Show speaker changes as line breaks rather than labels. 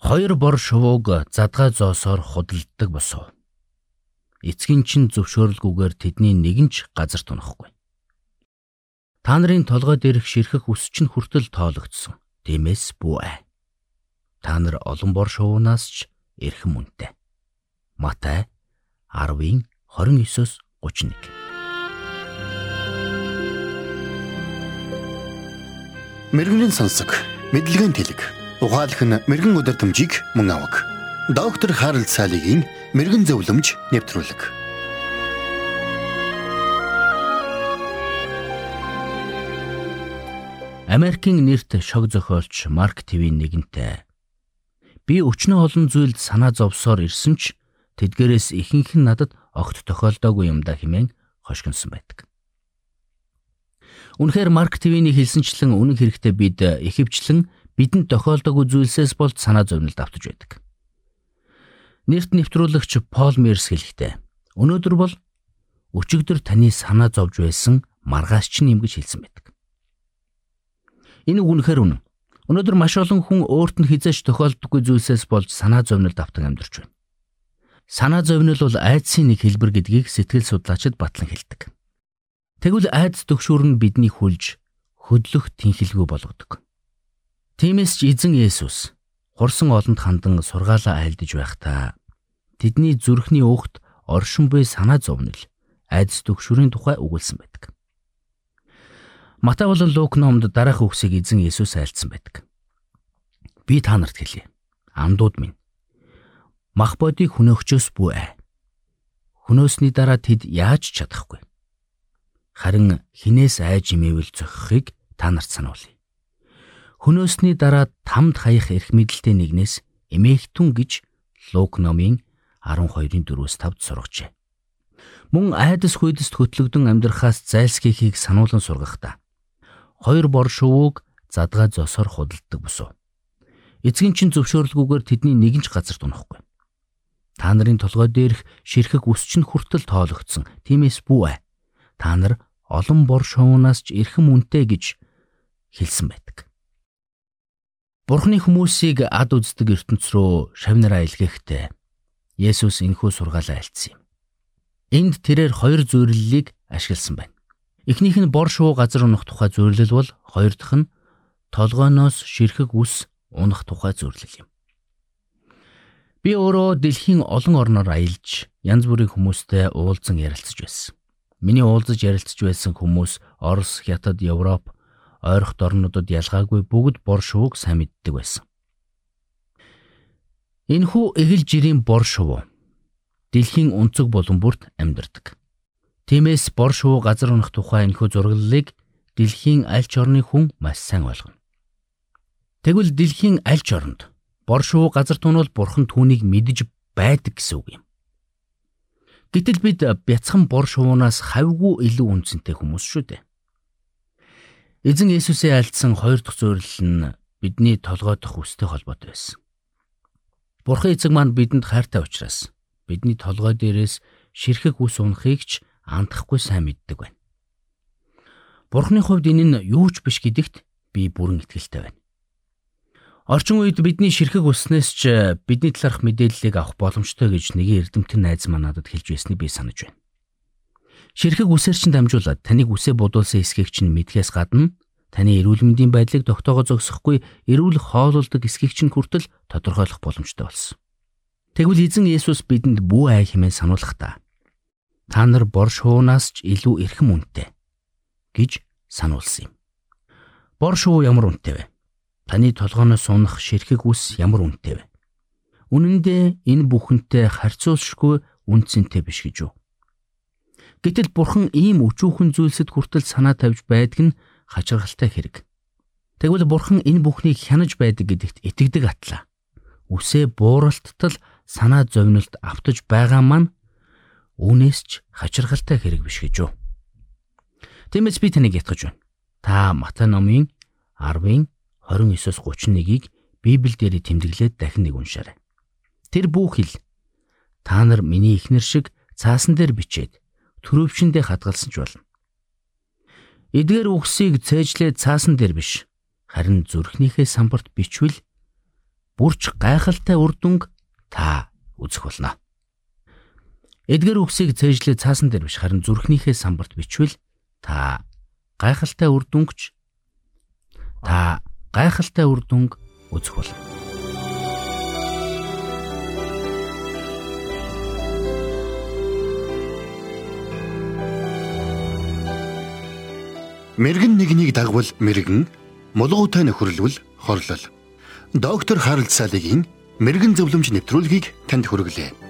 Хоёр бор шувууг задгай зоосоор худалддаг босов. Эцгийн чин зөвшөөрөлгүйгээр тэдний нэгэн ч газар тунахгүй. Та нарын толгой дээрх ширхэх үс чинь хүртэл тоологдсон. Тиймээс бүү ээ. Та нар олон бор шувуунаас ч эрхэм үнэтэй. Матай 10-ын 29-с 31.
Мэргэний сонсог, мэдлэгийн тэлэг. Ухаалх нь мэрэгэн өдөр төмжийг мөн авах. Доктор Харалт цаалогийн мэрэгэн зөвлөмж нэвтрүүлэг.
Америкийн нэрт шог зохиолч Марк Твин нэгэнтэй. Би өчнөө олон зүйлд санаа зовсоор ирсэн ч тэдгээрээс ихэнх нь надад огт тохиолдоогүй юм да хэмээн хошгинсон байдаг. Үнэхээр Марк ТV-ний хэлсэнчлэн үнэн хэрэгтээ бид ихэвчлэн бидэнд тохиолдоогүй зүйлсээс болд санаа зовнилд автаж байдаг. Нэрт нэвтрүүлэгч Пол Мерс хэлэхдээ өнөөдөр бол өчигдөр таны санаа зовж байсан маргаас чинь юм гэж хэлсэн байдаг. Энэ үг үнэхээр үнэн. Өнөөдөр маш олон хүн өөрт нь хизээч тохиолддоггүй зүйлсээс болж санаа зовнилд автан амьдарч байна. Санаа зовнил бол айдсын нэг хэлбэр гэдгийг сэтгэл судлаачид батлан хэлдэг. Тэгвэл айдас төгшүүр нь бидний хүлж хөдлөх тэнхэлгүй болгодог. Тиймээс ч эзэн Есүс хурсан олонд хандан сургаалаа айлдж байхдаа тэдний зүрхний уухт оршин буй санаа зовнил айдас төгшүүрийн тухай өгүүлсэн байдаг. Матай болон Лук номд дараах үгсийг эзэн Есүс айлдсан байдаг. Би та нарт хэлье. Амдууд минь. Мах бодийг хөнөөгчөөс бүү ээ. Хөнөөсний дараа тэд яаж чадахгүй харин хинээс айж имээвэл зохихыг та нарт сануулъя. Хөнөөсний дараа тамд хаях эрх мэдэлтэй нэгнээс эмээгтүн гэж Лук номын 12-ын 4-өөс 5-д сургажээ. Мөн айдас хүйдэст хөтлөгдөн амьдрахаас зайлсхийхийг сануулan сургахдаа хоёр бор шувууг задгай зосоор худалддаг босов. Эцгийн чин зөвшөөрлгүйгээр тэдний нэгэн ч газар тунахгүй. Та нарын толгой дээрх ширхэг үс чинь хүртэл тоологдсон. Тиймээс бүү ээ. Та нар олон бор шуунаас ч эрхэм үнэтэй гэж хэлсэн байдаг. Бурхны хүмүүсийг ад үздэг ертөнц рүү шавнараа илгээхдээ Есүс энхүү сургаалаа альцсан юм. Энд тэрээр хоёр зөвлөлийг ашигласан байна. Эхнийх нь бор шуу газар унах тухай зөвлөл бол хоёр дахь нь толгойноос ширхэг үс унах тухай зөвлөл юм. Би өөрөө дэлхийн олон орноор аялж янз бүрийн хүмүүстэй уулзсан ярилцаж байсан. Миний уулзаж ярилцж байсан хүмүүс Орос, Хятад, Европ, ойрхот орнуудад ялгаагүй бүгд бор шувууг сайн мэддэг байсан. Энэхүү эгэл жирийн бор шувуу дэлхийн өнцөг болон бүрт амьдардаг. Тиймээс бор шувуу газар унах тухай энэхүү зураглалыг дэлхийн аль ч орны хүн маш сайн ойлгоно. Тэгвэл дэлхийн аль ч оронд бор шувуу газар тунвал бурхан түүнийг мэдж байдаг гэсэн үг юм. Гэтэл бид бяцхан бор шуунаас хавьгүй илүү үнцэнтэй хүмүүс шүү дээ. Эзэн Есүсээ альдсан хоёр дахь зөвлөл нь бидний толгой дох үстэй холбоотой байсан. Бурхан эзэг маань бидэнд хайртай учраас бидний толгой дээрээс ширхэг үс унахыг ч андахгүй сайн мэддэг байна. Бурханы хувьд энэ нь юу ч биш гэдэгт би бүрэн итгэлтэй байна. Орчин үед бидний ширхэг өснөөс ч бидний талаарх мэдээллийг авах боломжтой гэж нэгэн эрдэмтэн найз маань надад хэлж байсныг би санаж байна. Ширхэг үсээр чинь дамжуулаад таныг үсээ будуулсан эсхийг чинь мэдхээс гадна таны эрүүл мэндийн байдлыг тогтоогоо зогсохгүй эрүүл хоололдог эсхийг чинь хүртэл тодорхойлох боломжтой болсон. Тэгвэл эзэн Есүс бидэнд бүү ай хэмээн сануулахдаа та нар бор шуунаас ч илүү эрхэм үнэтэй гэж сануулсан юм. Бор шуу ямар үнэтэй вэ? Таны толгооноос унах ширхэг үс ямар үнэтэй вэ? Үнэн дээр энэ бүхэнтэй харьцуулшгүй үнцэнтэй биш гэж юу? Гэтэл бурхан ийм өчүүхэн зүйлсэд хүртэл санаа тавьж байдаг нь хачиргалтай хэрэг. Тэгвэл бурхан энэ бүхнийг хянаж байдаг гэдэгт итгэдэг атлаа. Үсээ бууралттал санаа зовнилт автаж байгаа маань үүнээс ч хачиргалтай хэрэг биш гэж юу? Тиймээс би таныг ятгах байна. Та Матай номын 10-ын 29-оос 31-ийг Библиэлд тэмдэглээд дахин нэг уншаарай. Тэр бүхэл та нар миний ихнэр шиг цаасан дээр бичээд төрөвчөндөө хадгалсан ч болно. Эдгээр үгсийг цээжлээд цаасан дээр биш харин зүрхнийхээ самбарт бичвэл бүрч гайхалтай үр дүнг та үзэх болно. Эдгэр үгсийг цээжлээ цаасан дээр биш харин зүрхнийхээ самбарт бичвэл та гайхалтай үр дүнгч та гайхалтай үр дүнг үзэх болно.
Мэргэн нэгнийг дагвал мэргэн, мулгуутай нөхөрлөл хорлол. Доктор Харалт Салигийн мэрэгэн зөвлөмж нэвтрүүлгийг танд хүргэлээ.